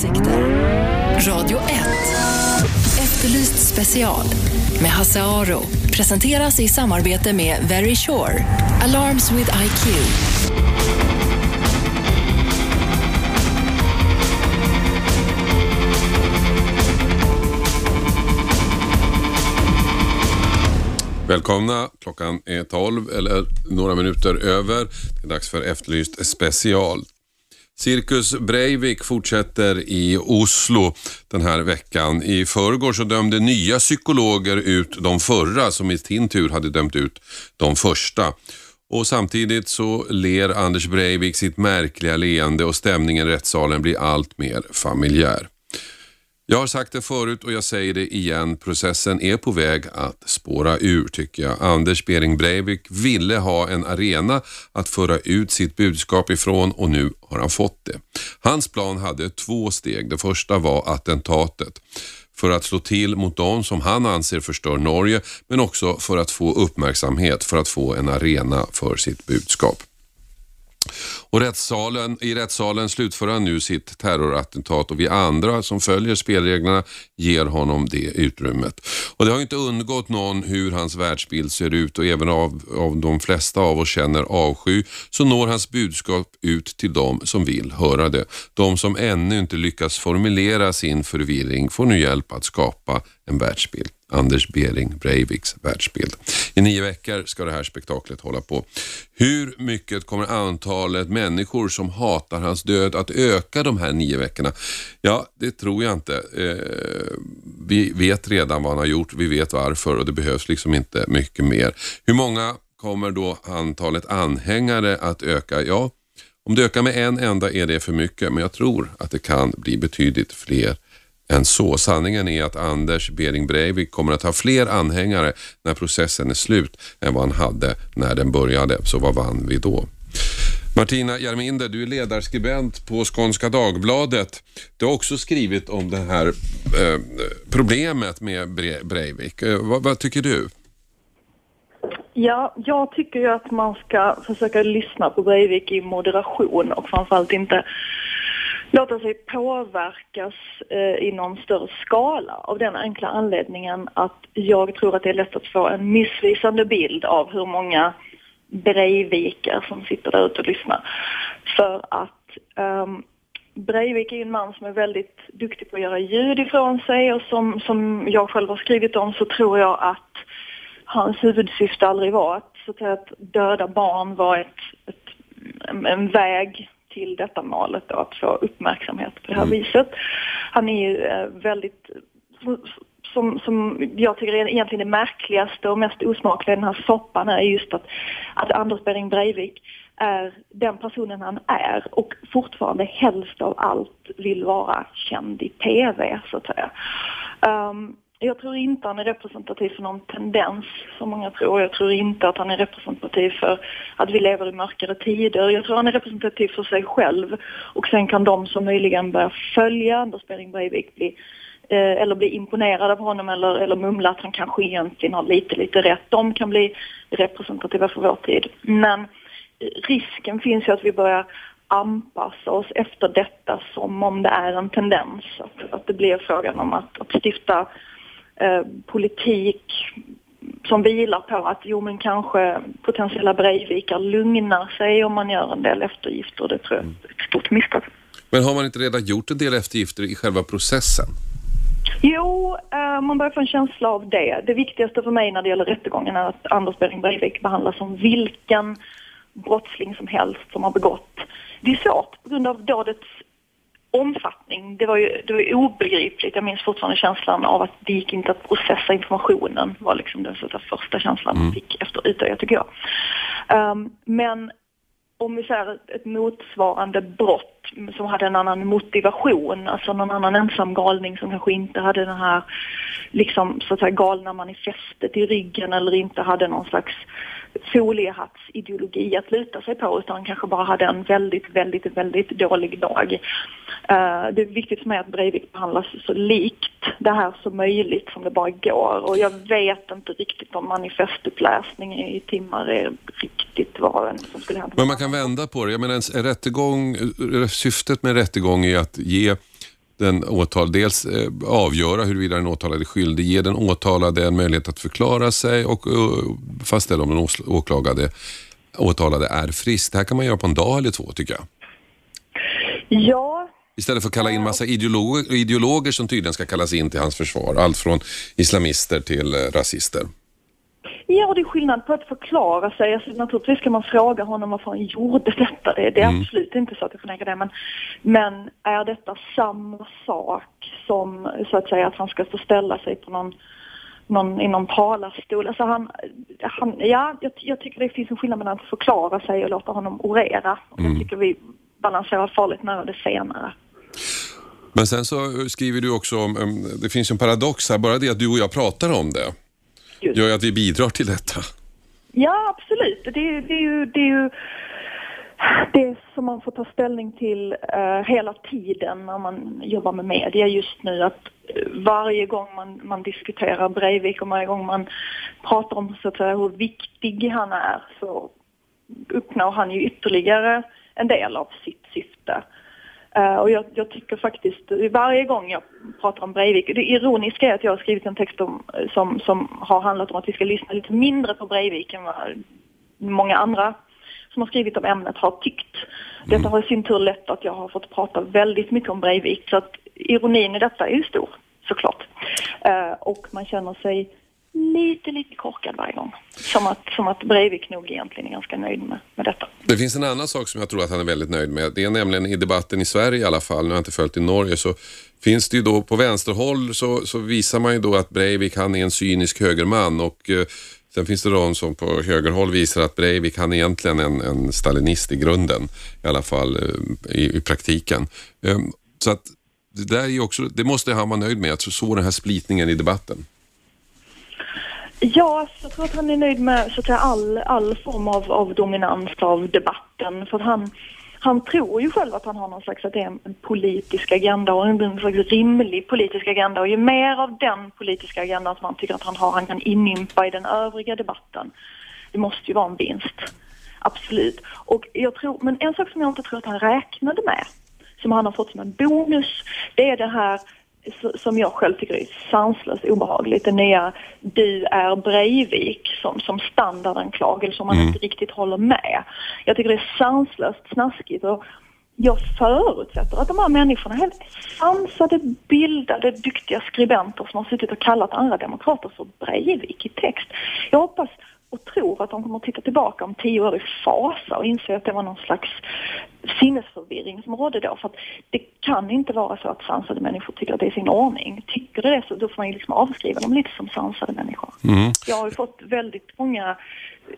åsikter. Radio 1. Efterlyst special med Hasse Aro presenteras i samarbete med Very Sure. Alarms with IQ. Välkomna, klockan är 12 eller några minuter över. Det är dags för Efterlyst special. Cirkus Breivik fortsätter i Oslo den här veckan. I förrgår så dömde nya psykologer ut de förra som i sin tur hade dömt ut de första. Och samtidigt så ler Anders Breivik sitt märkliga leende och stämningen i rättssalen blir allt mer familjär. Jag har sagt det förut och jag säger det igen. Processen är på väg att spåra ur tycker jag. Anders Bering Breivik ville ha en arena att föra ut sitt budskap ifrån och nu har han fått det. Hans plan hade två steg. Det första var attentatet för att slå till mot de som han anser förstör Norge men också för att få uppmärksamhet, för att få en arena för sitt budskap. Och rättssalen, I rättssalen slutför han nu sitt terrorattentat och vi andra som följer spelreglerna ger honom det utrymmet. Och Det har inte undgått någon hur hans världsbild ser ut och även av, av de flesta av oss känner avsky så når hans budskap ut till de som vill höra det. De som ännu inte lyckats formulera sin förvirring får nu hjälp att skapa en världsbild. Anders Bering Breiviks världsbild. I nio veckor ska det här spektaklet hålla på. Hur mycket kommer antalet människor som hatar hans död att öka de här nio veckorna? Ja, det tror jag inte. Eh, vi vet redan vad han har gjort, vi vet varför och det behövs liksom inte mycket mer. Hur många kommer då antalet anhängare att öka? Ja, om det ökar med en enda är det för mycket, men jag tror att det kan bli betydligt fler än så. Sanningen är att Anders Bering Breivik kommer att ha fler anhängare när processen är slut än vad han hade när den började. Så vad vann vi då? Martina Jarminder, du är ledarskribent på Skånska Dagbladet. Du har också skrivit om det här eh, problemet med Breivik. Eh, vad, vad, tycker du? Ja, jag tycker ju att man ska försöka lyssna på Breivik i moderation och framförallt inte låta sig påverkas eh, i någon större skala av den enkla anledningen att jag tror att det är lätt att få en missvisande bild av hur många Breivikar som sitter där ute och lyssnar. För att um, Breivik är en man som är väldigt duktig på att göra ljud ifrån sig och som, som jag själv har skrivit om så tror jag att hans huvudsyfte aldrig var att, så att, döda barn var ett, ett en, en väg till detta målet då, att få uppmärksamhet på det här mm. viset. Han är ju eh, väldigt som, som jag tycker är egentligen det märkligaste och mest osmakliga i den här soppan är just att, att Anders Behring Breivik är den personen han är och fortfarande helst av allt vill vara känd i TV så att säga. Um, jag tror inte han är representativ för någon tendens som många tror. Jag tror inte att han är representativ för att vi lever i mörkare tider. Jag tror han är representativ för sig själv. Och sen kan de som möjligen börjar följa Anders Behring Breivik bli Eh, eller bli imponerad av honom eller, eller mumla att han kanske egentligen har lite, lite rätt. De kan bli representativa för vår tid. Men eh, risken finns ju att vi börjar anpassa oss efter detta som om det är en tendens. Att, att det blir frågan om att, att stifta Eh, politik som vilar på att jo men kanske potentiella Breivikar lugnar sig om man gör en del eftergifter. Det tror jag är ett stort misstag. Men har man inte redan gjort en del eftergifter i själva processen? Jo, eh, man börjar få en känsla av det. Det viktigaste för mig när det gäller rättegången är att Anders Behring Breivik behandlas som vilken brottsling som helst som har begått. Det är svårt på grund av dådets omfattning. Det var ju det var obegripligt. Jag minns fortfarande känslan av att det gick inte att processa informationen. var liksom den första känslan man mm. fick efter Utöya, tycker jag. Um, men om vi säger ett motsvarande brott som hade en annan motivation, alltså någon annan ensam galning som kanske inte hade den här liksom så att säga galna manifestet i ryggen eller inte hade någon slags foliehattsideologi att luta sig på utan kanske bara hade en väldigt, väldigt, väldigt dålig dag. Uh, det är viktigt för mig att Breivik behandlas så likt det här som möjligt som det bara går och jag vet inte riktigt om manifestuppläsning i timmar är riktigt vad som skulle hända. Men man kan vända på det. Jag menar en rättegång, syftet med en rättegång är att ge den åtal, dels eh, avgöra huruvida den åtalade är skyldig, ge den åtalade en möjlighet att förklara sig och uh, fastställa om den åklagade, åtalade är frisk. Det här kan man göra på en dag eller två tycker jag. Ja. Istället för att kalla in massa ideologer, ideologer som tydligen ska kallas in till hans försvar. Allt från islamister till eh, rasister. Ja, det är skillnad på att förklara sig. Alltså, naturligtvis kan man fråga honom varför han gjorde detta. Det, det är mm. absolut inte så att jag förnekar det. Men, men är detta samma sak som så att säga att han ska få ställa sig på någon, någon, i någon talarstol? Alltså han, han, ja, jag, jag tycker det finns en skillnad mellan att förklara sig och låta honom orera. Mm. Jag tycker vi balanserar farligt nära det senare. Men sen så skriver du också om, det finns en paradox här, bara det att du och jag pratar om det Just. gör att vi bidrar till detta. Ja, absolut. Det, är, det är ju, det är ju det som man får ta ställning till uh, hela tiden när man jobbar med media just nu. Att uh, varje gång man, man diskuterar Breivik och varje gång man pratar om så att säga, hur viktig han är så uppnår han ju ytterligare en del av sitt syfte. Uh, och jag, jag, tycker faktiskt, varje gång jag pratar om Breivik, det ironiska är att jag har skrivit en text om, som, som har handlat om att vi ska lyssna lite mindre på Breivik än vad många andra som har skrivit om ämnet har tyckt. Detta mm. har i sin tur lett att jag har fått prata väldigt mycket om Breivik, så att ironin i detta är ju stor, såklart. Uh, och man känner sig lite, lite korkad varje gång. Som att, som att Breivik nog egentligen är ganska nöjd med, med detta. Det finns en annan sak som jag tror att han är väldigt nöjd med. Det är nämligen i debatten i Sverige i alla fall, nu har jag inte följt i Norge, så finns det ju då på vänsterhåll så, så visar man ju då att Breivik han är en cynisk högerman och eh, Sen finns det de som på högerhåll visar att Breivik han är egentligen en, en stalinist i grunden, i alla fall eh, i, i praktiken. Ehm, så att det där är också, det måste han vara nöjd med, att så den här splitningen i debatten. Ja, jag tror att han är nöjd med så att säga, all, all form av, av dominans av debatten. För att han, han tror ju själv att han har någon slags att det är en politisk agenda och en slags rimlig politisk agenda. Och ju mer av den politiska agendan som han tycker att han har, han kan inympa i den övriga debatten. Det måste ju vara en vinst. Absolut. Och jag tror, men en sak som jag inte tror att han räknade med, som han har fått som en bonus, det är det här som jag själv tycker är sanslöst obehagligt. Det nya du är Breivik som, som standardanklagelse som man mm. inte riktigt håller med. Jag tycker det är sanslöst snaskigt och jag förutsätter att de här människorna, helt sansade, bildade, duktiga skribenter som har suttit och kallat andra demokrater för Breivik i text. Jag hoppas och tror att de kommer att titta tillbaka om tio år i fasa och inse att det var någon slags sinnesförvirring som rådde då. För att det kan inte vara så att sansade människor tycker att det är sin ordning. Tycker det så, då får man ju liksom avskriva dem lite som sansade människor. Mm. Jag har ju fått väldigt många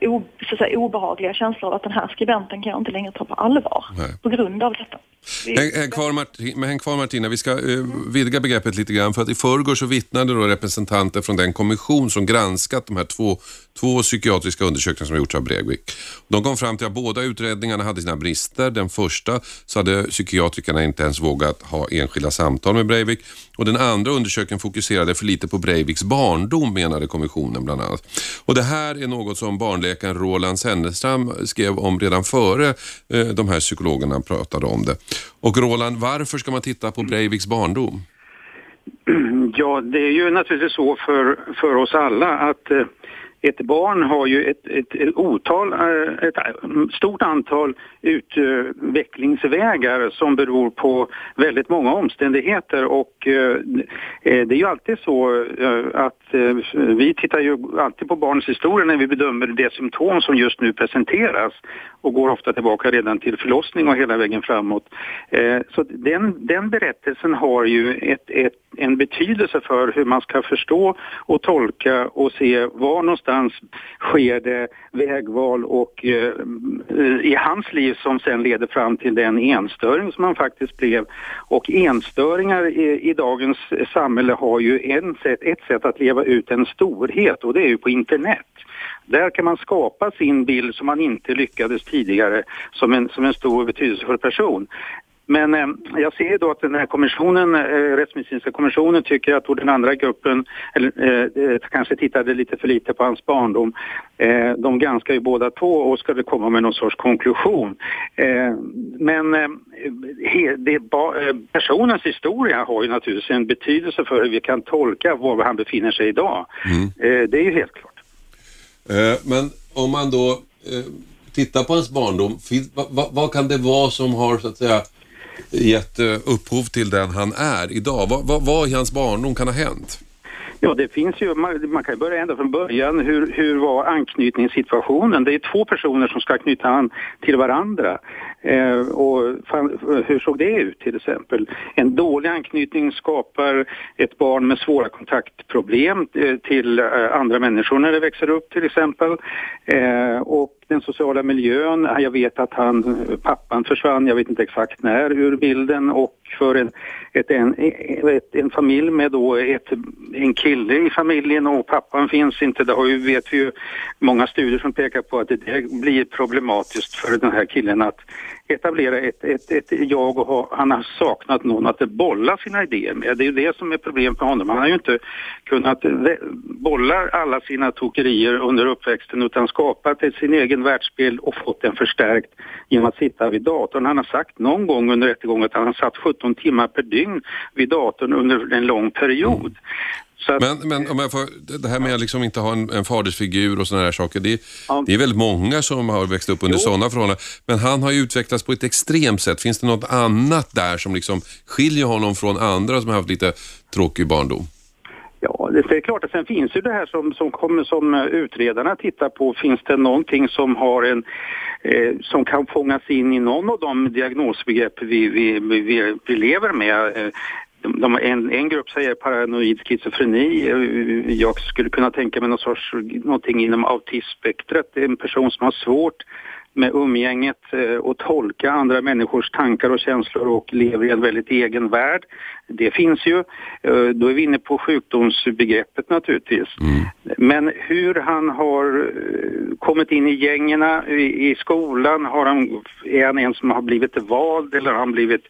o, så säga, obehagliga känslor av att den här skribenten kan jag inte längre ta på allvar Nej. på grund av detta. Häng, häng, kvar Martina, häng kvar Martina, vi ska uh, vidga begreppet lite grann för att i förrgår så vittnade då representanter från den kommission som granskat de här två, två psykiatriska undersökningar som gjorts av Breivik. De kom fram till att båda utredningarna hade sina brister. Den första så hade psykiatrikerna inte ens vågat ha enskilda samtal med Breivik och den andra undersökningen fokuserade för lite på Breiviks barndom menade kommissionen bland annat. Och det här är något som barnläkaren Roland Senneström skrev om redan före eh, de här psykologerna pratade om det. Och Roland, varför ska man titta på Breiviks barndom? Ja, det är ju naturligtvis så för, för oss alla att eh, ett barn har ju ett, ett, ett, otal, eh, ett eh, stort antal utvecklingsvägar som beror på väldigt många omständigheter och eh, det är ju alltid så att vi tittar ju alltid på barnets historia när vi bedömer det symptom som just nu presenteras och går ofta tillbaka redan till förlossning och hela vägen framåt. Så den, den berättelsen har ju ett, ett, en betydelse för hur man ska förstå och tolka och se var någonstans sker det vägval och eh, i hans liv som sen leder fram till den enstöring som han faktiskt blev. Och enstöringar i, i dagens samhälle har ju en sätt, ett sätt att leva ut en storhet och det är ju på internet. Där kan man skapa sin bild som man inte lyckades tidigare som en, som en stor och betydelsefull person. Men eh, jag ser då att den här kommissionen, eh, rättsmedicinska kommissionen tycker att den andra gruppen eller, eh, eh, kanske tittade lite för lite på hans barndom. Eh, de granskar ju båda två och ska komma med någon sorts konklusion. Eh, men eh, he, det, ba, personens historia har ju naturligtvis en betydelse för hur vi kan tolka var han befinner sig idag. Mm. det är ju helt klart. men om man då tittar på hans barndom, vad, vad, kan det vara som har så att säga gett upphov till den han är idag? Vad, vad, vad i hans barndom kan ha hänt? Ja, det finns ju, man, man kan börja ända från början. Hur, hur var anknytningssituationen? Det är två personer som ska knyta an till varandra. Eh, och fan, hur såg det ut till exempel? En dålig anknytning skapar ett barn med svåra kontaktproblem eh, till eh, andra människor när det växer upp till exempel. Eh, och den sociala miljön, jag vet att han, pappan försvann, jag vet inte exakt när, ur bilden. Och för en, ett, en, ett, en familj med då ett, en kille i familjen och pappan finns inte, det har ju, vet vi ju många studier som pekar på att det blir problematiskt för den här killen att etablera ett, ett, ett jag och ha, han har saknat någon att bolla sina idéer med. Det är ju det som är problemet för honom. Han har ju inte kunnat bolla alla sina tokerier under uppväxten utan skapat sin egen världsbild och fått den förstärkt genom att sitta vid datorn. Han har sagt någon gång under rättegången att han har satt 17 timmar per dygn vid datorn under en lång period. Att, men, men om jag får, det här med att liksom inte ha en, en fadersfigur och sådana här saker, det, ja. det är väldigt många som har växt upp under sådana förhållanden. Men han har ju utvecklats på ett extremt sätt. Finns det något annat där som liksom skiljer honom från andra som har haft lite tråkig barndom? Ja, det är klart att sen finns ju det här som, som, kommer, som utredarna tittar på. Finns det någonting som har en eh, som kan fångas in i någon av de diagnosbegrepp vi, vi, vi, vi lever med? Eh, de, de, en, en grupp säger paranoid schizofreni. Jag skulle kunna tänka mig någon sorts, någonting inom är En person som har svårt med umgänget eh, och tolka andra människors tankar och känslor och lever i en väldigt egen värld. Det finns ju. Eh, då är vi inne på sjukdomsbegreppet naturligtvis. Mm. Men hur han har eh, kommit in i gängerna i, skolan, har han, är han en som har blivit vald eller har han blivit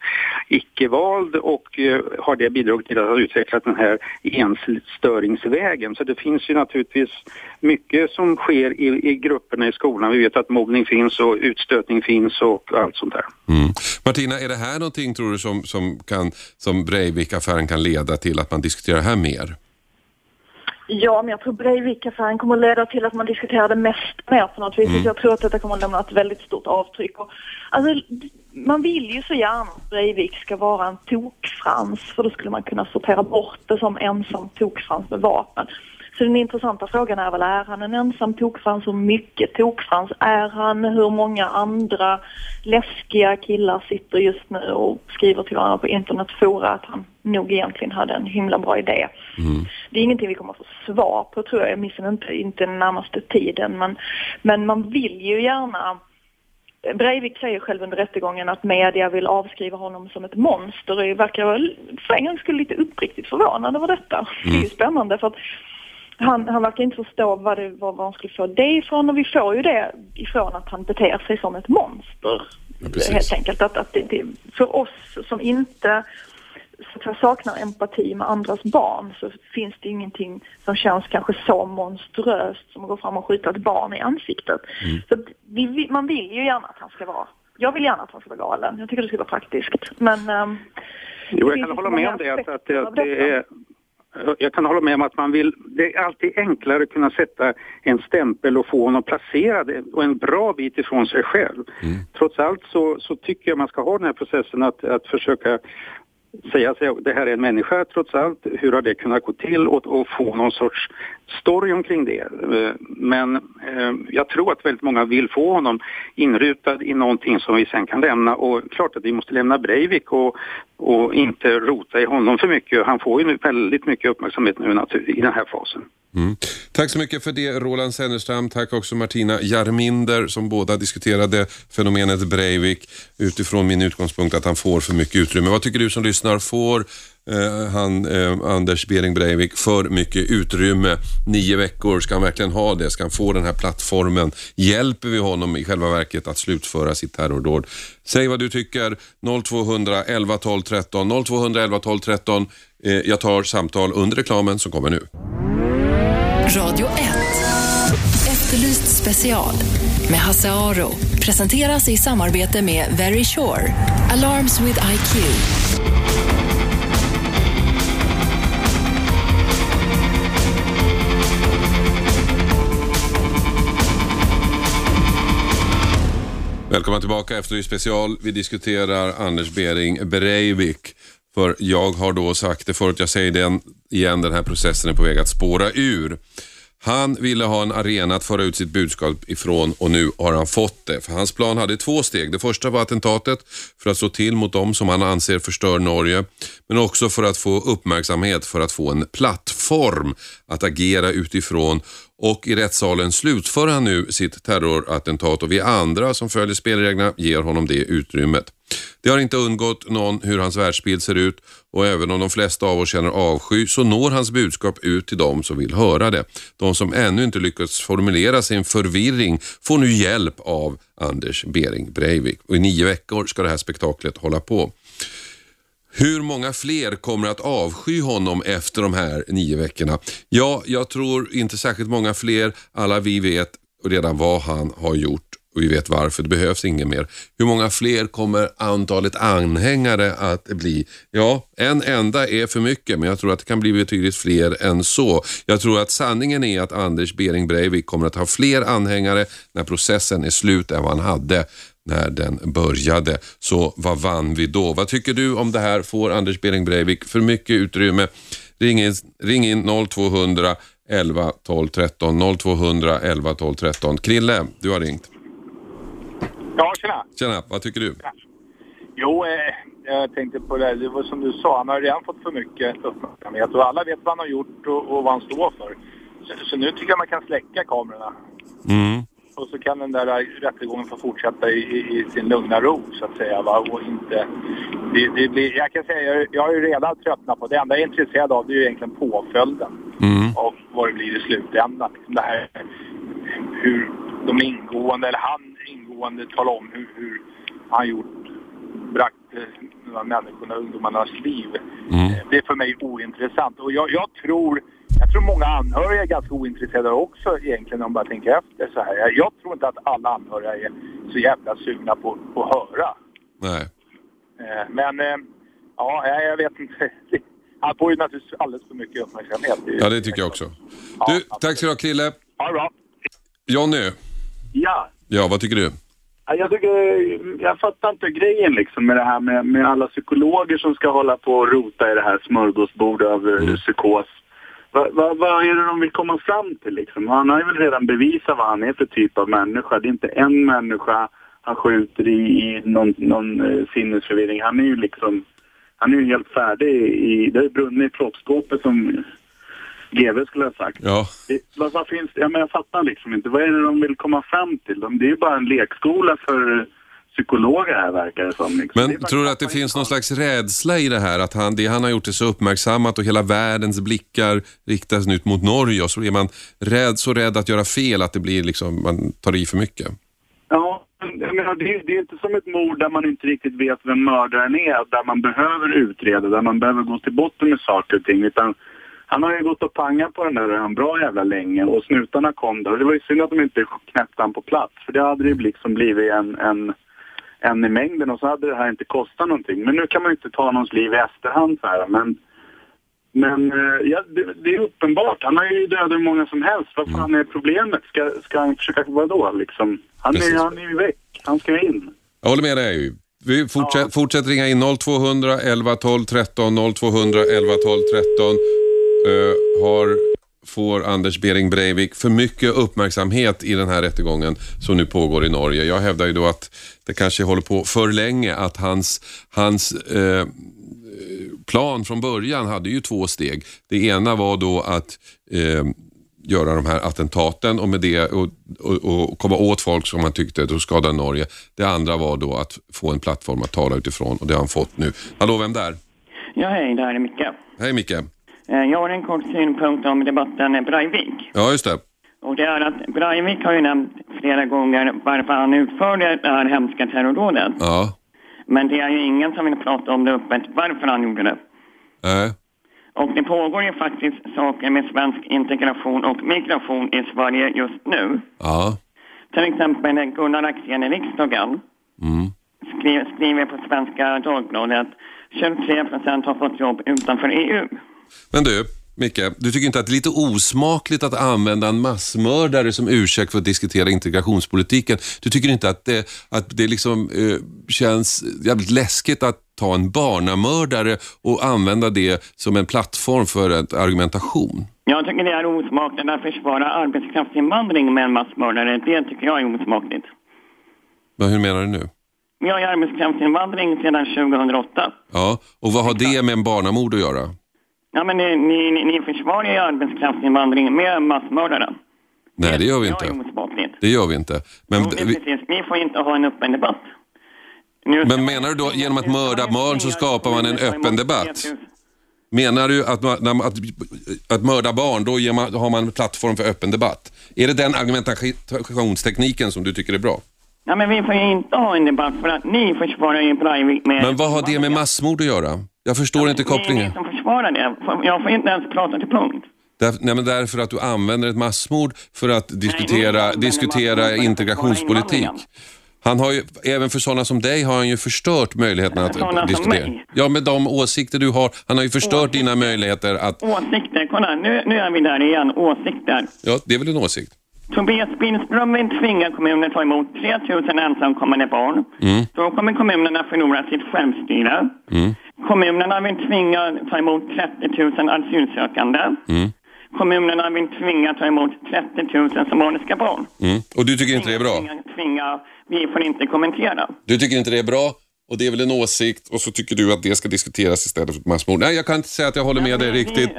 icke-vald och har det bidragit till att ha utvecklat den här enstöringsvägen? Så det finns ju naturligtvis mycket som sker i, i grupperna i skolan. Vi vet att mobbning finns och utstötning finns och allt sånt där. Mm. Martina, är det här någonting tror du som, som, kan, som Breivik-affären kan leda till att man diskuterar det här mer? Ja, men jag tror Breivik-affären kommer att leda till att man diskuterar det mest mer på något vis. Mm. Jag tror att detta kommer att lämna ett väldigt stort avtryck. Och, alltså, man vill ju så gärna att Breivik ska vara en tokfrans för då skulle man kunna sortera bort det som ensam tokfrans med vapen. Så den intressanta frågan är väl, är han en ensam tokfrans? Hur mycket tokfrans är han? Hur många andra läskiga killar sitter just nu och skriver till varandra på internetfora att han nog egentligen hade en himla bra idé. Mm. Det är ingenting vi kommer att få svar på tror jag, jag missar inte, inte den närmaste tiden. Men, men man vill ju gärna Breivik säger själv under rättegången att media vill avskriva honom som ett monster och verkar för en gång skulle lite uppriktigt förvånad över detta. Mm. Det är ju mm. spännande för att han, han verkar inte förstå vad, det, vad, vad han skulle få det ifrån och vi får ju det ifrån att han beter sig som ett monster. Ja, helt enkelt. Att, att det, det, för oss som inte så att saknar empati med andras barn så finns det ingenting som känns kanske så monstruöst som att gå fram och skjuta ett barn i ansiktet. Mm. Så vi, man vill ju gärna att han ska vara, jag vill gärna att han ska vara galen. Jag tycker det ska vara praktiskt. Men um, Jo, jag kan hålla med om det. Att, att, att det är, jag kan hålla med om att man vill, det är alltid enklare att kunna sätta en stämpel och få honom placerad och en bra bit ifrån sig själv. Mm. Trots allt så, så tycker jag man ska ha den här processen att, att försöka säga sig det här är en människa trots allt, hur har det kunnat gå till och, och få någon sorts story omkring det. Eh, men eh, jag tror att väldigt många vill få honom inrutad i någonting som vi sen kan lämna och klart att vi måste lämna Breivik och, och inte rota i honom för mycket. Han får ju väldigt mycket uppmärksamhet nu i den här fasen. Mm. Tack så mycket för det Roland Sennerstam. Tack också Martina Jarminder som båda diskuterade fenomenet Breivik utifrån min utgångspunkt att han får för mycket utrymme. Vad tycker du som lyssnar? Får eh, han, eh, Anders Bering Breivik för mycket utrymme? Nio veckor, ska han verkligen ha det? Ska han få den här plattformen? Hjälper vi honom i själva verket att slutföra sitt terrordåd? Säg vad du tycker. 0200 11 12 13. 0200 11 12 13. Eh, jag tar samtal under reklamen som kommer nu. Radio 1. Efterlyst special med Hasse Aro. Presenteras i samarbete med Very Sure. Alarms with IQ. Välkomna tillbaka Efterlyst special. Vi diskuterar Anders Bering Breivik. För jag har då sagt det förut, jag säger det igen, den här processen är på väg att spåra ur. Han ville ha en arena att föra ut sitt budskap ifrån och nu har han fått det. För hans plan hade två steg. Det första var attentatet för att slå till mot dem som han anser förstör Norge. Men också för att få uppmärksamhet, för att få en plattform att agera utifrån. Och i rättssalen slutför han nu sitt terrorattentat och vi andra som följer spelreglerna ger honom det utrymmet. Det har inte undgått någon hur hans världsbild ser ut och även om de flesta av oss känner avsky så når hans budskap ut till de som vill höra det. De som ännu inte lyckats formulera sin förvirring får nu hjälp av Anders Bering Breivik och i nio veckor ska det här spektaklet hålla på. Hur många fler kommer att avsky honom efter de här nio veckorna? Ja, jag tror inte särskilt många fler. Alla vi vet redan vad han har gjort och vi vet varför. Det behövs inget mer. Hur många fler kommer antalet anhängare att bli? Ja, en enda är för mycket, men jag tror att det kan bli betydligt fler än så. Jag tror att sanningen är att Anders Bering Breivik kommer att ha fler anhängare när processen är slut än vad han hade när den började. Så vad vann vi då? Vad tycker du om det här? Får Anders Bering Breivik för mycket utrymme? Ring in, ring in 0200 11 12 13 0200 11 12 13. Krille, du har ringt. Ja, tjena. Tjena, vad tycker du? Jo, eh, jag tänkte på det. Det var som du sa, han har redan fått för mycket uppmärksamhet och alla vet vad han har gjort och, och vad han står för. Så, så, nu tycker jag man kan släcka kamerorna. Mm. Och så kan den där rättegången få fortsätta i, i, sin lugna ro, så att säga. Va? Och inte... Det, det blir, jag kan säga, jag, jag har ju redan tröttnat på det. enda jag är intresserad av det är ju egentligen påföljden. Mm. Och vad det blir i slutändan. Liksom det här hur de ingående, eller han ingående talar om hur, hur han gjort, bragt eh, människorna, ungdomarnas liv. Mm. Eh, Det är för mig ointressant. Och jag, jag tror jag tror många anhöriga är ganska ointresserade också egentligen om man bara tänker efter så här. Jag, jag tror inte att alla anhöriga är så jävla sugna på på att höra. Nej. Eh, Men eh, ja, jag vet inte. Han får ju naturligtvis alldeles för mycket uppmärksamhet. Ja, det tycker jag också. Ja, Du, absolut. tack ska du ha Krille. Ha det bra. Jonny, Ja, ja vad tycker du? Ja, jag tycker, jag fattar inte grejen liksom med det här med, med alla psykologer som ska hålla på och rota i det här smörgåsbordet av mm. psykos. Vad va, vad är det de vill komma fram till liksom? Han har ju väl redan bevisat vad han är för typ av människa. Det är inte en människa han skjuter i, i någon, någon eh, sinnesförvirring. Han är ju liksom, han är ju helt färdig i, det är brunnit i proppskåpet som GV skulle ha sagt. Ja, Det, vad, vad finns det? Ja, men jag fattar liksom inte. Vad är det de vill komma fram till? De, det är ju bara en lekskola för psykologer här verkar det som. Liksom. Det men bara tror du att det finns någon slags rädsla i det här? Att han, det han har gjort är så uppmärksammat och hela världens blickar riktas nu mot Norge och så är man rädd, så rädd att göra fel att det blir liksom, man tar i för mycket. Ja, jag menar, det, är- det är inte som ett mord där man inte riktigt vet vem mördaren är, där man behöver utreda, där man behöver gå till botten med saker och ting. Utan han har ju gått och pangat på den där en bra jävla länge och snutarna kom. Och det var ju synd att de inte knäppte han på plats, för det hade ju liksom blivit en, en, en i mängden och så hade det här inte kostat någonting. Men nu kan man ju inte ta någons liv i efterhand så här, men men eh, ja, det, det är uppenbart. Han har ju dödat hur många som helst. Vad fan är problemet? Ska, ska han försöka, vadå liksom? Han Precis. är, han är ju väck. Han ska in. Jag håller med dig. Vi fortsätter, fortsätter ringa in 0200 11 12 13 0200 11 12 13. Eh, har, får Anders Bering Breivik för mycket uppmärksamhet i den här rättegången som nu pågår i Norge. Jag hävdar ju då att det kanske håller på för länge, att hans, hans eh, plan från början hade ju två steg. Det ena var då att eh, göra de här attentaten och med det och, och, och komma åt folk som man tyckte då skadade Norge. Det andra var då att få en plattform att tala utifrån och det har han fått nu. Hallå, vem där? Ja, hej, det här är Micke. Hej Micke. Eh, Jag har en kort synpunkt om debatten Breivik. Ja, just det. Och det är att Breivik har ju nämnt flera gånger varför han utförde det här hemska terrordådet. Ja. Men det är ju ingen som vill prata om det öppet varför han gjorde det. Nej. Och det pågår ju faktiskt saker med svensk integration och migration i Sverige just nu. Ja. Till exempel Gunnar Axén i riksdagen Mm. skriver, på Svenska Dagbladet 23 procent har fått jobb utanför EU. Men du, Micke, du tycker inte att det är lite osmakligt att använda en massmördare som ursäkt för att diskutera integrationspolitiken? Du tycker inte att det, att det liksom eh, känns jävligt läskigt att ta en barnamördare och använda det som en plattform för en argumentation? Jag tycker det är osmakligt att försvara arbetskraftsinvandring med en massmördare. Det tycker jag är osmakligt. Men hur menar du nu? Vi har ju arbetskraftsinvandring sedan 2008. Ja, och vad har det med en barnamord att göra? Ja, men ni, ni, ni- ni försvarar ju arbetskraftsinvandring med massmördare. Nej, det gör vi inte. Det gör vi inte. Men, Jo, vi, precis. Vi får inte ha en öppen debatt. Nu men menar du då genom att mörda barn så skapar man en öppen debatt? 3000 menar du att, att, att mörda barn, då ger man, har man en plattform för öppen debatt? Är det den argumentationstekniken som du tycker är bra? Ja, men vi får ju inte ha en debatt för att ni försvarar ju Breivik med... Men vad har det med massmord att göra? Jag förstår inte Ni är kopplingen. ni som försvarar det. Jag får inte ens prata till punkt. Där, nej, men därför att du använder ett massmord för att diskutera, massmord diskutera integrationspolitik. Han har ju, även för sådana som dig har han ju förstört möjligheten att som diskutera. mig? Ja, med de åsikter du har. Han har ju förstört Åsikter? dina möjligheter att... Åsikter, kolla nu, nu är vi där igen. Åsikter. Ja, det är väl en åsikt? Tobias Billström vill tvinga kommuner att ta emot 3 000 ensamkommande barn. Mm. Då kommer kommunerna förlora sitt självstyre. Kommunerna vill tvinga ta emot 30 000 asylsökande. Mm. Kommunerna vill tvinga ta emot 30 000 somaliska barn. Mm. Och du tycker inte det är bra? Tvinga, tvinga, vi får inte kommentera. Du tycker inte det är bra och det är väl en åsikt och så tycker du att det ska diskuteras istället för massmord. Nej, jag kan inte säga att jag håller med dig riktigt.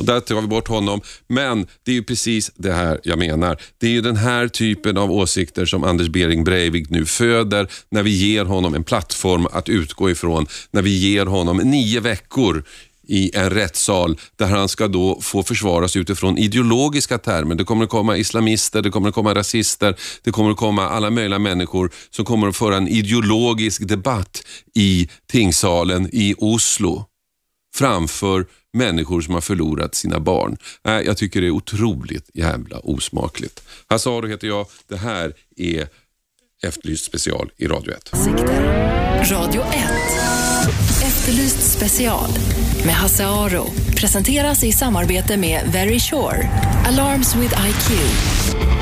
Och där tar vi bort honom. Men det är ju precis det här jag menar. Det är ju den här typen av åsikter som Anders Bering Breivik nu föder när vi ger honom en plattform att utgå ifrån. När vi ger honom nio veckor i en rättssal där han ska då få försvaras utifrån ideologiska termer. Det kommer att komma islamister, det kommer att komma rasister, det kommer att komma alla möjliga människor som kommer att föra en ideologisk debatt i tingssalen i Oslo framför människor som har förlorat sina barn. Äh, jag tycker det är otroligt jävla osmakligt. Hasse heter jag. Det här är Efterlyst special i Radio 1. Radio 1. Efterlyst special med Hasse Aro. Presenteras i samarbete med Very Sure. Alarms with IQ.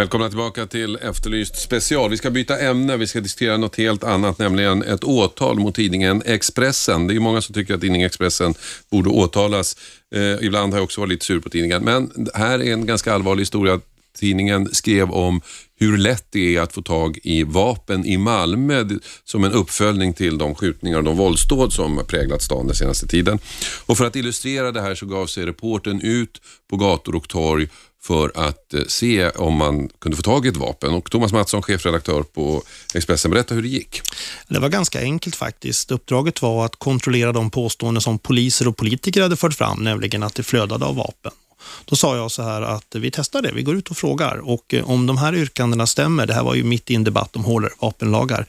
Välkomna tillbaka till Efterlyst special. Vi ska byta ämne, vi ska diskutera något helt annat, nämligen ett åtal mot tidningen Expressen. Det är ju många som tycker att tidningen Expressen borde åtalas. Eh, ibland har jag också varit lite sur på tidningen, men här är en ganska allvarlig historia. Tidningen skrev om hur lätt det är att få tag i vapen i Malmö som en uppföljning till de skjutningar och de våldsdåd som präglat stan den senaste tiden. Och för att illustrera det här så gav sig reporten ut på gator och torg för att eh, se om man kunde få tag i ett vapen. Och Thomas Mattsson, chefredaktör på Expressen, berätta hur det gick. Det var ganska enkelt faktiskt. Uppdraget var att kontrollera de påståenden som poliser och politiker hade fört fram, nämligen att det flödade av vapen. Då sa jag så här att vi testar det, vi går ut och frågar och eh, om de här yrkandena stämmer, det här var ju mitt i en debatt om hårdare vapenlagar,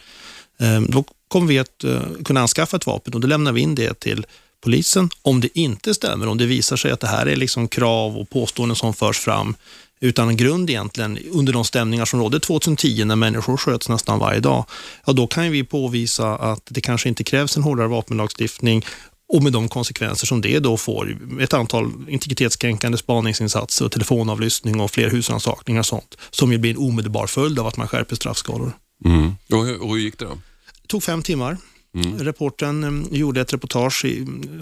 eh, då kommer vi att kunna anskaffa ett vapen och då lämnar vi in det till polisen. Om det inte stämmer, om det visar sig att det här är liksom krav och påståenden som förs fram utan grund egentligen under de stämningar som rådde 2010 när människor sköts nästan varje dag, ja då kan vi påvisa att det kanske inte krävs en hårdare vapenlagstiftning och med de konsekvenser som det då får, ett antal integritetskränkande spaningsinsatser och telefonavlyssning och fler husrannsakningar och sånt, som ju blir en omedelbar följd av att man skärper straffskalor. Mm. Och, hur, och hur gick det då? Det tog fem timmar. Reporten eh, gjorde ett reportage,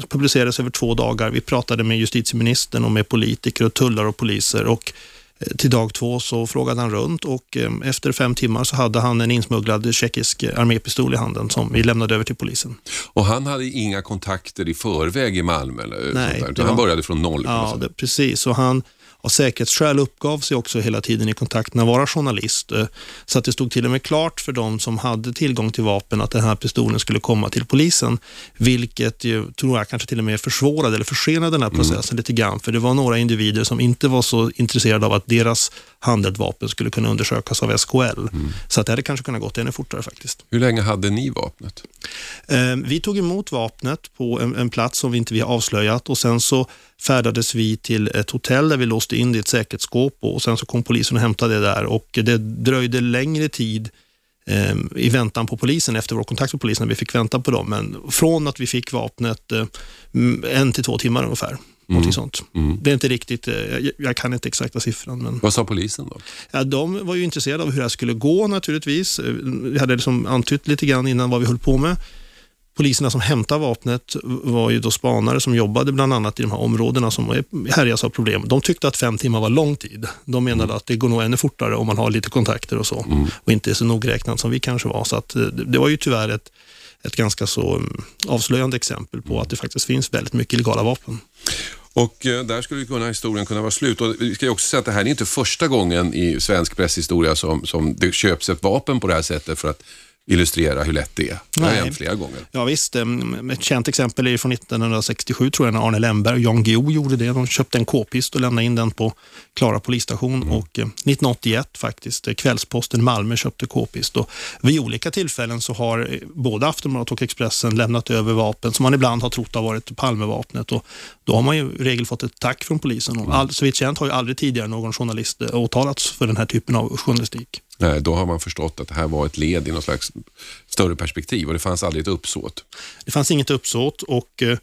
publicerades över två dagar. Vi pratade med justitieministern och med politiker och tullare och poliser och Eh, till dag två så frågade han runt och eh, efter fem timmar så hade han en insmugglad tjeckisk armépistol i handen som vi lämnade över till polisen. Och han hade inga kontakter i förväg i Malmö? Eller Nej, sånt där, han började från noll? Ja, det, precis. Och han av säkerhetsskäl uppgav sig också hela tiden i kontakt med att vara journalist. Så att det stod till och med klart för de som hade tillgång till vapen att den här pistolen skulle komma till polisen. Vilket ju, tror jag kanske till och med försvårade eller försenade den här mm. processen mm. lite grann. För det var några individer som inte var så intresserade av att deras handeldvapen skulle kunna undersökas av SKL. Mm. Så att det hade kanske kunnat gått ännu fortare faktiskt. Hur länge hade ni vapnet? Eh, vi tog emot vapnet på en, en plats som vi inte vi har avslöjat och sen så färdades vi till ett hotell där vi låste in det i ett säkerhetsskåp och sen så kom polisen och hämtade det där och det dröjde längre tid eh, i väntan på polisen efter vår kontakt med polisen när vi fick vänta på dem. Men från att vi fick vapnet eh, en till två timmar ungefär. Mm. sånt. Mm. Det är inte riktigt, eh, jag, jag, kan inte exakta siffran. Men... Vad sa polisen då? Ja, de var ju intresserade av hur det här skulle gå naturligtvis. Vi hade liksom antytt lite grann innan vad vi höll på med. Poliserna som hämtade vapnet var ju då spanare som jobbade bland annat i de här områdena som härjas av problem. De tyckte att fem timmar var lång tid. De menade mm. att det går nog ännu fortare om man har lite kontakter och så mm. och inte är så nogräknad som vi kanske var. Så att, eh, det var ju tyvärr ett, ett ganska så mm, avslöjande exempel på att det faktiskt finns väldigt mycket illegala vapen. Och eh, där skulle kunna historien kunna vara slut. Och vi ska ju också säga att det här är inte första gången i svensk presshistoria som, som det köps ett vapen på det här sättet för att illustrera hur lätt det är. Det har hänt flera gånger. Ja, visst, ett känt exempel är från 1967 tror jag när Arne Lemberg och Jan Guillou gjorde det. De köpte en k-pist och lämnade in den på Klara polisstation mm. och 1981 eh, faktiskt, eh, Kvällsposten Malmö köpte k-pist och vid olika tillfällen så har eh, både Aftonbladet och Expressen lämnat över vapen som man ibland har trott har varit Palmevapnet och då har man ju i regel fått ett tack från polisen. Och all, så vitt känt har ju aldrig tidigare någon journalist åtalats för den här typen av journalistik. Nej, då har man förstått att det här var ett led i något slags större perspektiv och det fanns aldrig ett uppsåt. Det fanns inget uppsåt och eh,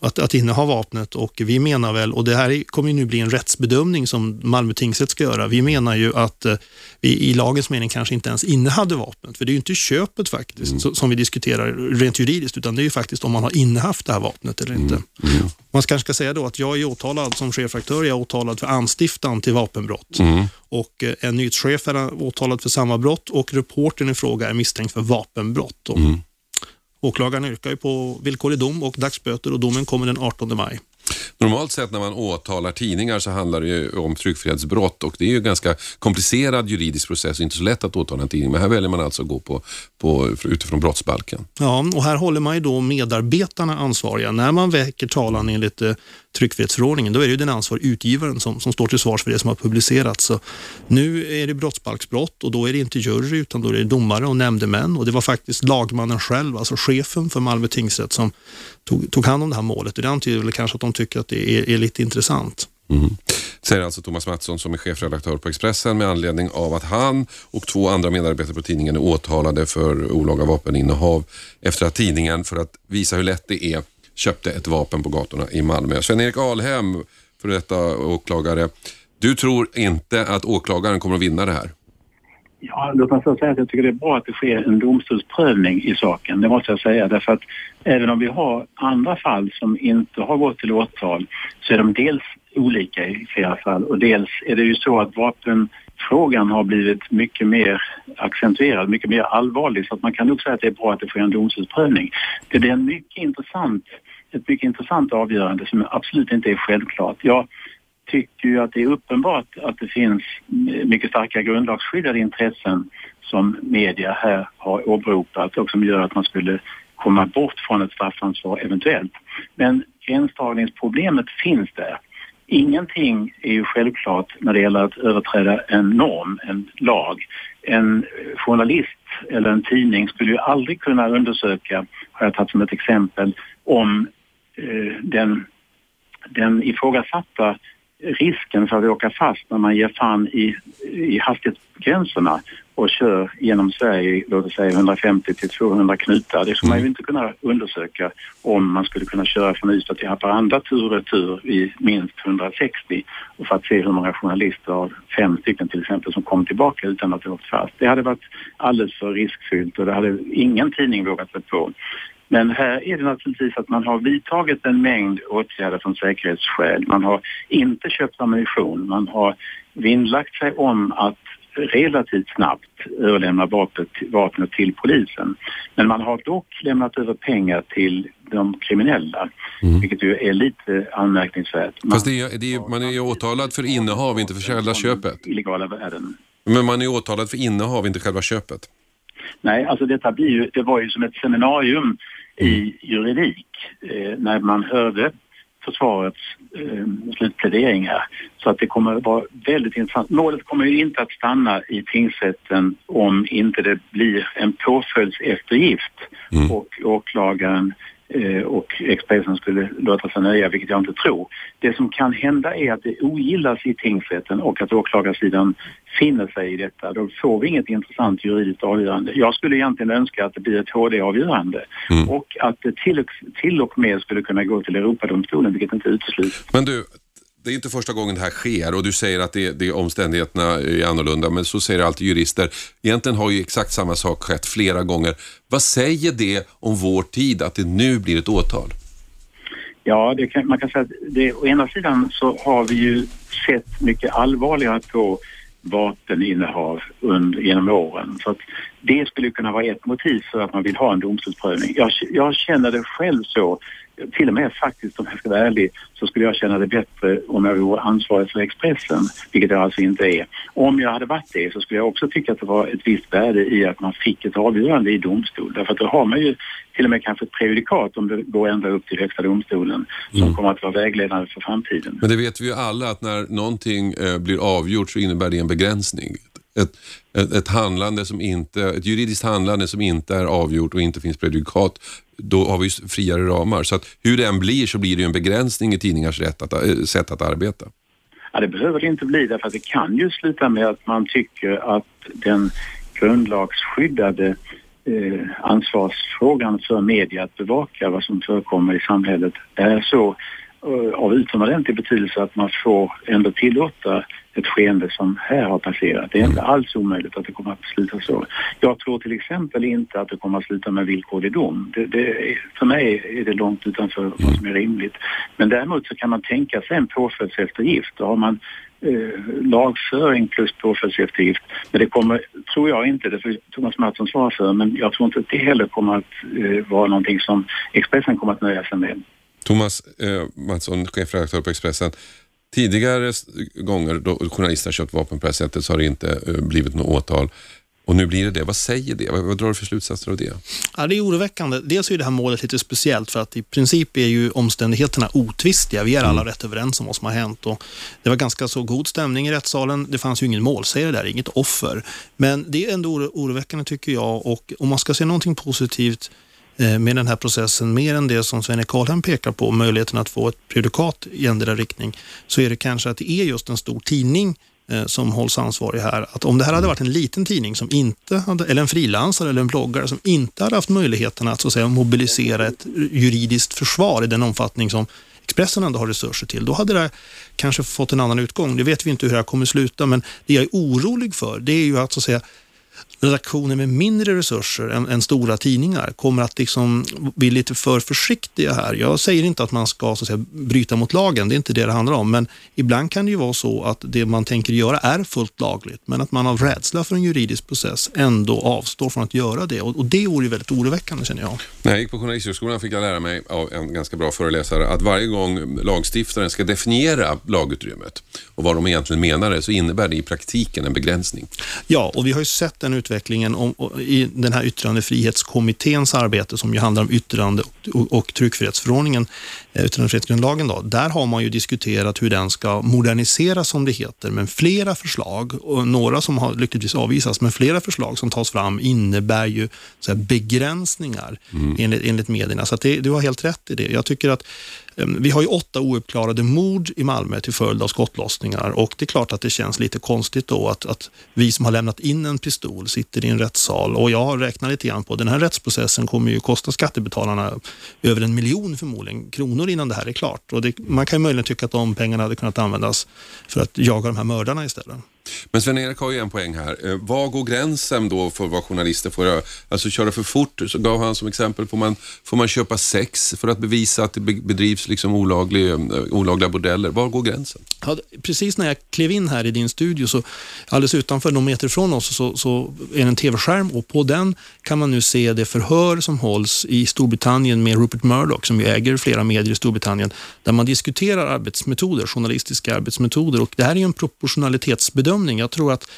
att, att inneha vapnet och vi menar väl, och det här kommer nu bli en rättsbedömning som Malmö tingsrätt ska göra, vi menar ju att eh, vi i lagens mening kanske inte ens innehade vapnet, för det är ju inte köpet faktiskt mm. som vi diskuterar rent juridiskt, utan det är ju faktiskt om man har innehaft det här vapnet eller inte. Mm. Mm. Man kanske ska säga då att jag är åtalad som chefredaktör, jag är åtalad för anstiftan till vapenbrott mm. och eh, en nyhetschef är åtalad för samma brott och reportern i fråga är misstänkt för vapenbrott. Mm. Åklagaren yrkar ju på villkorlig dom och dagsböter och domen kommer den 18 maj. Normalt sett när man åtalar tidningar så handlar det ju om tryckfrihetsbrott och det är ju en ganska komplicerad juridisk process och inte så lätt att åtala en tidning. Men här väljer man alltså att gå på, på, utifrån brottsbalken. Ja, och här håller man ju då medarbetarna ansvariga. När man väcker talan enligt eh, tryckfrihetsförordningen, då är det ju den ansvarig utgivaren som, som står till svars för det som har publicerats. Så nu är det brottsbalksbrott och då är det inte jury utan då är det domare och nämndemän och det var faktiskt lagmannen själv, alltså chefen för Malmö tingsrätt som tog, tog hand om det här målet. Det antyder väl kanske att de tycker att det är, är lite intressant. Mm. Säger alltså Thomas Mattsson som är chefredaktör på Expressen med anledning av att han och två andra medarbetare på tidningen är åtalade för olaga vapeninnehav efter att tidningen, för att visa hur lätt det är, köpte ett vapen på gatorna i Malmö. Sven-Erik Alhem, för detta åklagare. Du tror inte att åklagaren kommer att vinna det här? Ja, låt mig först säga att jag tycker det är bra att det sker en domstolsprövning i saken. Det måste jag säga därför att även om vi har andra fall som inte har gått till åtal så är de dels olika i flera fall och dels är det ju så att vapenfrågan har blivit mycket mer accentuerad, mycket mer allvarlig så att man kan nog säga att det är bra att det sker en domstolsprövning. Det är en mycket intressant, ett mycket intressant avgörande som absolut inte är självklart. Jag tycker ju att det är uppenbart att det finns mycket starka grundlagsskyddade intressen som media här har åberopat och som gör att man skulle komma bort från ett straffansvar eventuellt. Men gränsdragningsproblemet finns där. Ingenting är ju självklart när det gäller att överträda en norm, en lag. En journalist eller en tidning skulle ju aldrig kunna undersöka, har jag tagit som ett exempel, om den, den ifrågasatta risken för att åka fast när man ger fan i, i hastighetsgränserna och kör genom Sverige, låt oss säga 150 till 200 knutar. Det skulle man ju mm. inte kunna undersöka om man skulle kunna köra från Ystad till Haparanda tur och retur i minst 160 och för att se hur många journalister av fem stycken till exempel som kom tillbaka utan att ha åkt fast. Det hade varit alldeles för riskfyllt och det hade ingen tidning vågat sig på. Men här är det naturligtvis att man har vidtagit en mängd åtgärder från säkerhetsskäl. Man har inte köpt ammunition, man har vinnlagt sig om att relativt snabbt överlämna vapnet, vapnet till polisen. Men man har dock lämnat över pengar till de kriminella, mm. vilket ju är lite anmärkningsvärt. Man, Fast det är, det är, man är ju åtalad för innehav, inte för själva köpet. Illegala värden. Men man är åtalad för innehav, inte själva köpet. Nej, alltså detta blir ju, det var ju som ett seminarium i juridik eh, när man hörde försvarets eh, slutpläderingar. Så att det kommer att vara väldigt intressant. Målet kommer ju inte att stanna i tingsrätten om inte det blir en påföljdseftergift mm. och åklagaren och Expressen skulle låta sig nöja, vilket jag inte tror. Det som kan hända är att det ogillas i tingsrätten och att åklagarsidan finner sig i detta. Då får vi inget intressant juridiskt avgörande. Jag skulle egentligen önska att det blir ett HD-avgörande mm. och att det till, till och med skulle kunna gå till Europadomstolen, vilket inte utesluts. Men du, det är inte första gången det här sker och du säger att det, det, omständigheterna är annorlunda, men så säger alltid jurister. Egentligen har ju exakt samma sak skett flera gånger. Vad säger det om vår tid att det nu blir ett åtal? Ja, kan, man kan säga att det, å ena sidan så har vi ju sett mycket allvarligare på vapeninnehav under, genom åren. Så att det skulle kunna vara ett motiv för att man vill ha en domstolsprövning. Jag, jag känner det själv så till och med faktiskt om jag ska vara ärlig så skulle jag känna det bättre om jag vore ansvarig för Expressen, vilket jag alltså inte är. Om jag hade varit det så skulle jag också tycka att det var ett visst värde i att man fick ett avgörande i domstol. Därför att då har man ju till och med kanske ett prejudikat om det går ända upp till Högsta domstolen som mm. kommer att vara vägledande för framtiden. Men det vet vi ju alla att när någonting eh, blir avgjort så innebär det en begränsning ett, ett, ett, handlande som inte, ett juridiskt handlande som inte är avgjort och inte finns prejudikat, då har vi friare ramar. Så att hur det än blir så blir det en begränsning i tidningars rätt att, äh, sätt att arbeta. Ja, det behöver det inte bli därför att det kan ju sluta med att man tycker att den grundlagsskyddade eh, ansvarsfrågan för media att bevaka vad som förekommer i samhället är så eh, av utomordentlig betydelse att man får ändå tillåta ett skeende som här har passerat. Det är inte alls omöjligt att det kommer att sluta så. Jag tror till exempel inte att det kommer att sluta med villkorlig dom. Det, det, för mig är det långt utanför vad som är rimligt. Men däremot så kan man tänka sig en påföljdseftergift. Då har man eh, lagföring plus påföljdseftergift. Men det kommer, tror jag inte, det får Thomas Mattsson svara för, men jag tror inte att det heller kommer att eh, vara någonting som Expressen kommer att nöja sig med. Thomas eh, Mattsson, chefredaktör på Expressen. Tidigare gånger då journalister har köpt vapen på det här sättet så har det inte eh, blivit något åtal. Och nu blir det det. Vad säger det? Vad, vad drar du för slutsatser av det? Ja, det är oroväckande. Dels är det här målet lite speciellt för att i princip är ju omständigheterna otvistiga. Vi är alla mm. rätt överens om vad som har hänt. Och det var ganska så god stämning i rättssalen. Det fanns ju ingen målsägare där, inget offer. Men det är ändå oroväckande tycker jag. Och om man ska se någonting positivt med den här processen, mer än det som Sven Karlhem pekar på, möjligheten att få ett prejudikat i ändra riktning, så är det kanske att det är just en stor tidning eh, som hålls ansvarig här. Att om det här hade varit en liten tidning som inte hade, eller en frilansare eller en bloggare som inte hade haft möjligheten att, så att säga, mobilisera ett juridiskt försvar i den omfattning som Expressen ändå har resurser till, då hade det kanske fått en annan utgång. Det vet vi inte hur det här kommer sluta, men det jag är orolig för, det är ju att, så att säga, redaktioner med mindre resurser än, än, stora tidningar kommer att liksom bli lite för försiktiga här. Jag säger inte att man ska så att säga, bryta mot lagen, det är inte det det handlar om, men ibland kan det ju vara så att det man tänker göra är fullt lagligt, men att man av rädsla för en juridisk process ändå avstår från att göra det. Och, och det vore väldigt oroväckande känner jag. När jag gick på Journalisthögskolan fick jag lära mig av en ganska bra föreläsare att varje gång lagstiftaren ska definiera lagutrymmet och vad de egentligen menar så innebär det i praktiken en begränsning. Ja, och vi har ju sett den utvecklingen om, i den här yttrandefrihetskommitténs arbete som ju handlar om yttrande och, och tryckfrihetsförordningen, yttrandefrihetsgrundlagen då. Där har man ju diskuterat hur den ska moderniseras som det heter, men flera förslag, och några som har lyckligtvis avvisats, men flera förslag som tas fram innebär ju så begränsningar mm. enligt, enligt medierna. Så det, du har helt rätt i det. Jag tycker att Ehm, vi har ju åtta ouppklarade mord i Malmö till följd av skottlossningar och det är klart att det känns lite konstigt då att, att vi som har lämnat in en pistol sitter i en rättssal och jag har räknat lite grann på den här rättsprocessen kommer ju kosta skattebetalarna över en miljon förmodligen kronor innan det här är klart och det, man kan ju möjligen tycka att de pengarna hade kunnat användas för att jaga de här mördarna istället. Men Sven-Erik har ju en poäng här. Eh, var går gränsen då för vad journalister får göra? Alltså köra för fort, så gav han som exempel. Får man, får man köpa sex för att bevisa att det bedrivs liksom olaglig, eh, olagliga bordeller? Var går gränsen? Ja, precis när jag klev in här i din studio, så alldeles utanför någon meter från oss, så, så är det en tv-skärm och på den kan man nu se det förhör som hålls i Storbritannien med Rupert Murdoch, som ju äger flera medier i Storbritannien, där man diskuterar arbetsmetoder, journalistiska arbetsmetoder. Och det här är en proportionalitetsbedömning. Jag tror att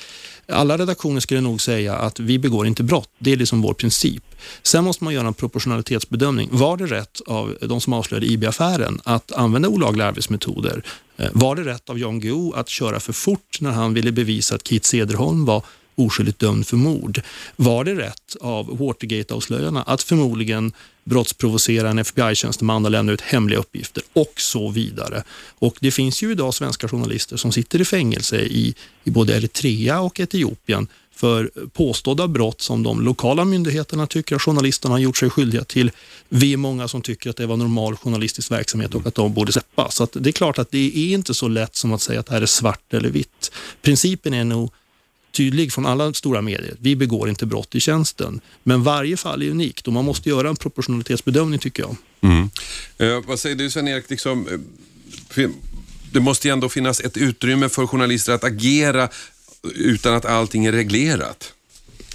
alla redaktioner skulle nog säga att vi begår inte brott. Det är liksom vår princip. Sen måste man göra en proportionalitetsbedömning. Var det rätt av de som avslöjade IB-affären att använda olagliga arbetsmetoder? Eh, var det rätt av Jan Guillou att köra för fort när han ville bevisa att Keith Cederholm var oskyldigt dömd för mord. Var det rätt av Watergate-avslöjarna att förmodligen brottsprovocera en FBI-tjänsteman och lämna ut hemliga uppgifter och så vidare. Och det finns ju idag svenska journalister som sitter i fängelse i, i både Eritrea och Etiopien för påstådda brott som de lokala myndigheterna tycker att journalisterna har gjort sig skyldiga till. Vi är många som tycker att det var normal journalistisk verksamhet och att de borde släppas. Så det är klart att det är inte så lätt som att säga att det här är svart eller vitt. Principen är nog tydlig från alla stora medier. Vi begår inte brott i tjänsten. Men varje fall är unikt och man måste göra en proportionalitetsbedömning tycker jag. Mm. Eh, vad säger du Sven-Erik, liksom, eh, det måste ju ändå finnas ett utrymme för journalister att agera utan att allting är reglerat.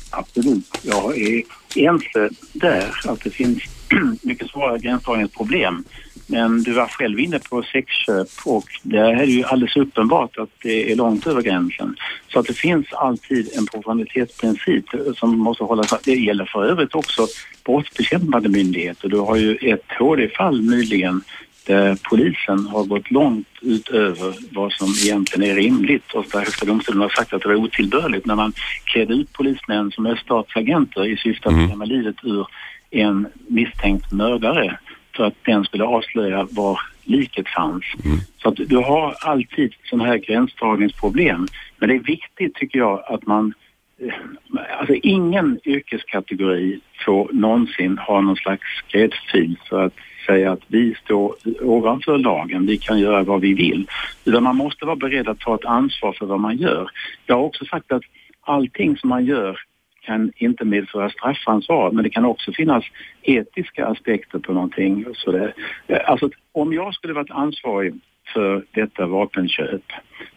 Absolut. Jag är ense där att det finns mycket svåra gränsdragningsproblem. Men du var själv inne på sexköp och där är det ju alldeles uppenbart att det är långt över gränsen. Så att det finns alltid en proportionalitetsprincip som måste hållas Det gäller för övrigt också brottsbekämpande myndigheter. Du har ju ett HD-fall nyligen där polisen har gått långt utöver vad som egentligen är rimligt och där Högsta domstolen har sagt att det var otillbörligt när man klädde ut polismän som öststatsagenter i syfte att mm. livet ur en misstänkt mördare för att den skulle avslöja var liket fanns. Mm. Så att du har alltid sådana här gränsdragningsproblem. Men det är viktigt tycker jag att man eh, Alltså ingen yrkeskategori får någonsin ha någon slags gräddfil för att säga att vi står ovanför lagen, vi kan göra vad vi vill. Utan man måste vara beredd att ta ett ansvar för vad man gör. Jag har också sagt att allting som man gör kan inte medföra straffansvar men det kan också finnas etiska aspekter på någonting. Så det, alltså, om jag skulle varit ansvarig för detta vapenköp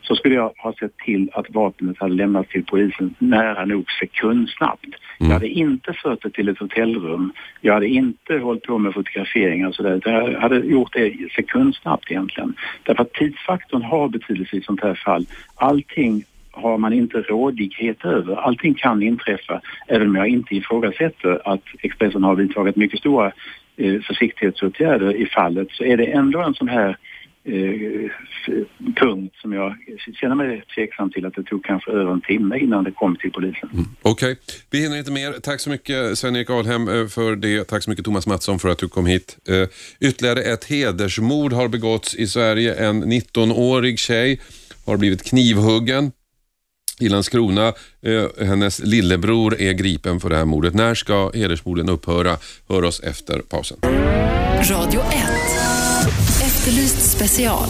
så skulle jag ha sett till att vapnet hade lämnats till polisen nära nog sekundsnabbt. Mm. Jag hade inte fört det till ett hotellrum. Jag hade inte hållit på med fotograferingar och sådär. Jag hade gjort det sekundsnabbt egentligen. Därför att tidsfaktorn har betydelse i sånt här fall. Allting har man inte rådighet över. Allting kan inträffa, även om jag inte ifrågasätter att Expressen har vidtagit mycket stora eh, försiktighetsåtgärder i fallet så är det ändå en sån här eh, punkt som jag känner mig tveksam till att det tog kanske över en timme innan det kom till polisen. Mm. Okej, okay. vi hinner inte mer. Tack så mycket Sven-Erik Alhem eh, för det. Tack så mycket Thomas Mattsson för att du kom hit. Eh, ytterligare ett hedersmord har begåtts i Sverige. En 19-årig tjej har blivit knivhuggen i Landskrona. Eh, hennes lillebror är gripen för det här mordet. När ska hedersmorden upphöra? Hör oss efter pausen. Radio 1. Efterlyst special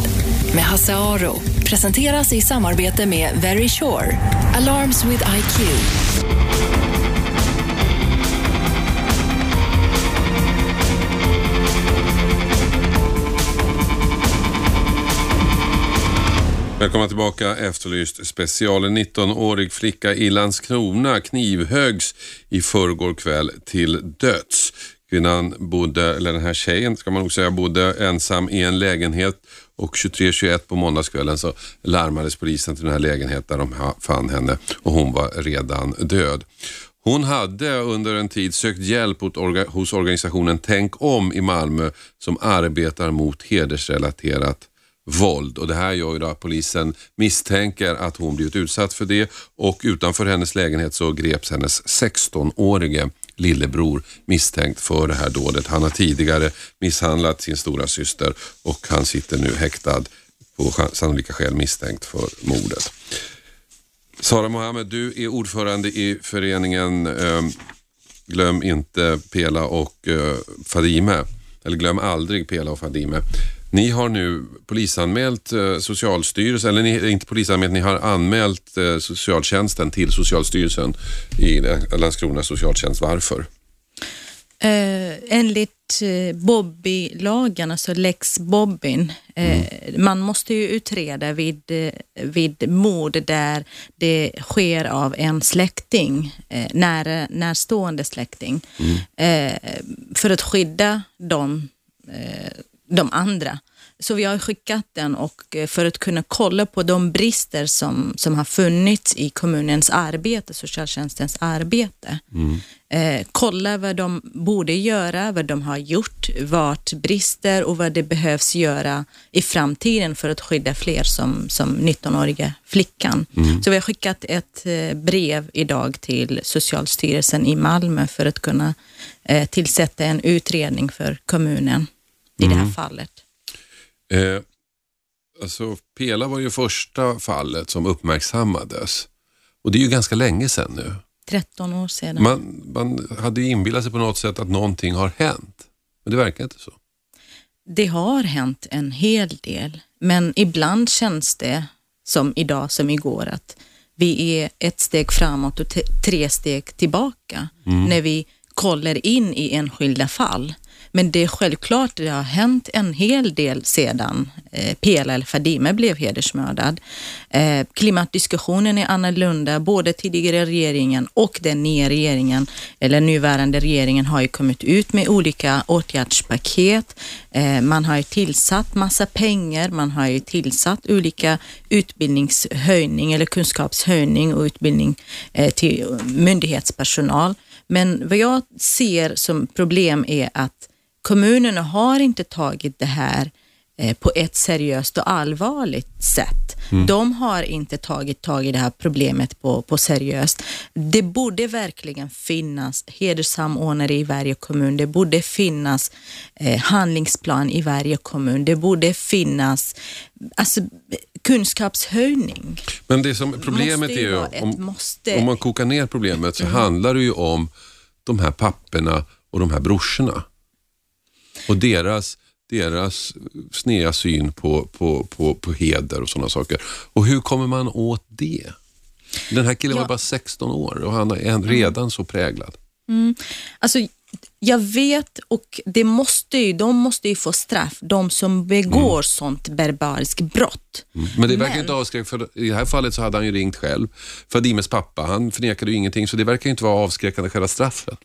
med Hasse Aro. Presenteras i samarbete med Very Sure. Alarms with IQ. Välkomna tillbaka Efterlyst special. En 19-årig flicka i Landskrona knivhögs i förrgår kväll till döds. Kvinnan bodde, eller den här tjejen ska man nog säga, bodde ensam i en lägenhet och 23.21 på måndagskvällen så larmades polisen till den här lägenheten där de fann henne och hon var redan död. Hon hade under en tid sökt hjälp hos organisationen Tänk om i Malmö som arbetar mot hedersrelaterat våld och det här gör ju då att polisen misstänker att hon blivit utsatt för det och utanför hennes lägenhet så greps hennes 16-årige lillebror misstänkt för det här dådet. Han har tidigare misshandlat sin stora syster och han sitter nu häktad på sannolika skäl misstänkt för mordet. Sara Mohammed, du är ordförande i föreningen eh, Glöm inte Pela och eh, Fadime. Eller glöm aldrig Pela och Fadime. Ni har nu polisanmält eh, Socialstyrelsen, eller ni, inte polisanmält, ni har anmält eh, socialtjänsten till Socialstyrelsen i Landskrona socialtjänst. Varför? Eh, enligt eh, Bobby-lagen, alltså lex Bobbin, eh, mm. man måste ju utreda vid, vid mord där det sker av en släkting, eh, när, närstående släkting, mm. för att skydda dem, de andra. Så vi har skickat den och eh, för att kunna kolla på de brister som, som har funnits i kommunens arbete, socialtjänstens arbete. Mm. Eh, kolla vad de borde göra, vad de har gjort, vart brister och vad det behövs göra i framtiden för att skydda fler som, som 19-åriga flickan. Mm. Så vi har skickat ett eh, brev idag till Socialstyrelsen i Malmö för att kunna eh, tillsätta en utredning för kommunen i mm. det här mm. fallet. Eh, alltså, Pela var ju första fallet som uppmärksammades och det är ju ganska länge sedan nu. 13 år sedan. Man, man hade inbillat sig på något sätt att någonting har hänt, men det verkar inte så. Det har hänt en hel del, men ibland känns det som idag som igår att vi är ett steg framåt och tre steg tillbaka mm. när vi kollar in i enskilda fall. Men det är självklart, det har hänt en hel del sedan eh, Pela El Fadime blev hedersmördad. Eh, klimatdiskussionen är annorlunda. Både tidigare regeringen och den nya regeringen, eller nuvarande regeringen, har ju kommit ut med olika åtgärdspaket. Eh, man har ju tillsatt massa pengar, man har ju tillsatt olika utbildningshöjning eller kunskapshöjning och utbildning eh, till myndighetspersonal. Men vad jag ser som problem är att kommunerna har inte tagit det här eh, på ett seriöst och allvarligt sätt. Mm. De har inte tagit tag i det här problemet på, på seriöst. Det borde verkligen finnas hederssamordnare i varje kommun. Det borde finnas eh, handlingsplan i varje kommun. Det borde finnas alltså, kunskapshöjning. Men det som problemet är ju, om, om, man kokar ner problemet så mm. handlar det ju om de här papperna och de här brorsorna. Och deras, deras sneda syn på, på, på, på heder och sådana saker. Och hur kommer man åt det? Den här killen ja. var bara 16 år och han är redan så präglad. Mm. Alltså, jag vet och det måste ju, de måste ju få straff, de som begår mm. sånt barbariskt brott. Mm. Men det verkar Men... inte avskräckande, för i det här fallet så hade han ju ringt själv. Fadimes pappa, han förnekade ju ingenting, så det verkar inte vara avskräckande själva straffet.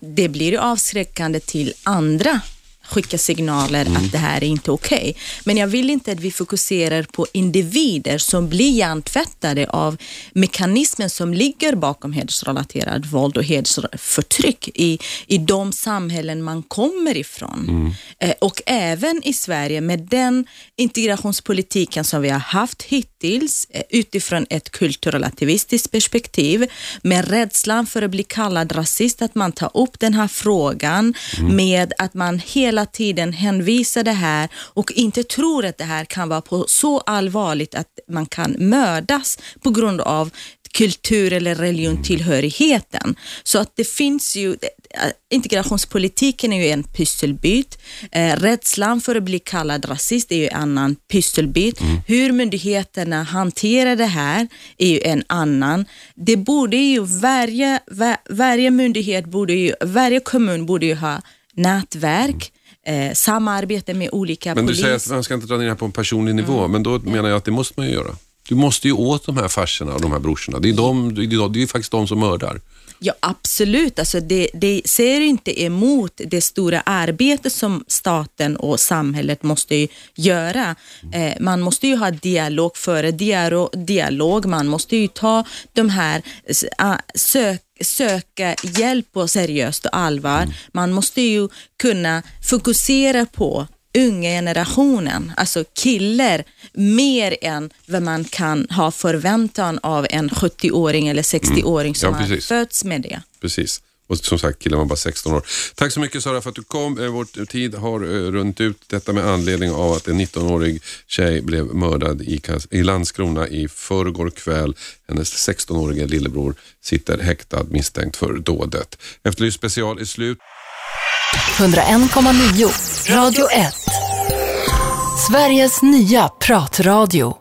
Det blir ju avskräckande till andra skicka signaler mm. att det här är inte okej. Okay. Men jag vill inte att vi fokuserar på individer som blir hjärntvättade av mekanismen som ligger bakom hedersrelaterad våld och hedersförtryck i, i de samhällen man kommer ifrån. Mm. Eh, och även i Sverige med den integrationspolitiken som vi har haft hittills eh, utifrån ett kulturrelativistiskt perspektiv med rädslan för att bli kallad rasist, att man tar upp den här frågan mm. med att man hela hela tiden hänvisar det här och inte tror att det här kan vara på så allvarligt att man kan mördas på grund av kultur eller religiontillhörigheten. Så att det finns ju, eh, integrationspolitiken är ju en pusselbit. Eh, rädslan för att bli kallad rasist är ju en annan pusselbit. Mm. Hur myndigheterna hanterar det här är ju en annan. Det borde ju varje, var, varje myndighet, borde ju, varje kommun borde ju ha nätverk eh, samarbete med olika Men du polis. säger att man ska inte dra ner på en personlig nivå, mm. men då menar jag att det måste man ju göra. Du måste ju åt de här farserna och de här brorsorna. Det är, de, det är, det är faktiskt de som mördar. Ja, absolut. Alltså det, det ser inte emot det stora arbete som staten och samhället måste göra. Eh, man måste ju ha dialog före dialog. Man måste ju ta de här, sök, söka hjälp på seriöst och allvar. Mm. Man måste ju kunna fokusera på unga generationen, alltså killar, mer än vad man kan ha förväntan av en 70-åring eller 60-åring som mm. ja, har fötts med det. Precis. Och som sagt, killen var bara 16 år. Tack så mycket Sara för att du kom. Eh, Vår tid har eh, runt runnit ut. Detta med anledning av att en 19-årig tjej blev mördad i, i Landskrona i förrgår kväll. Hennes 16-årige lillebror sitter häktad misstänkt för dådet. Efterlyst special är slut. 101,9 Radio 1 Sveriges nya pratradio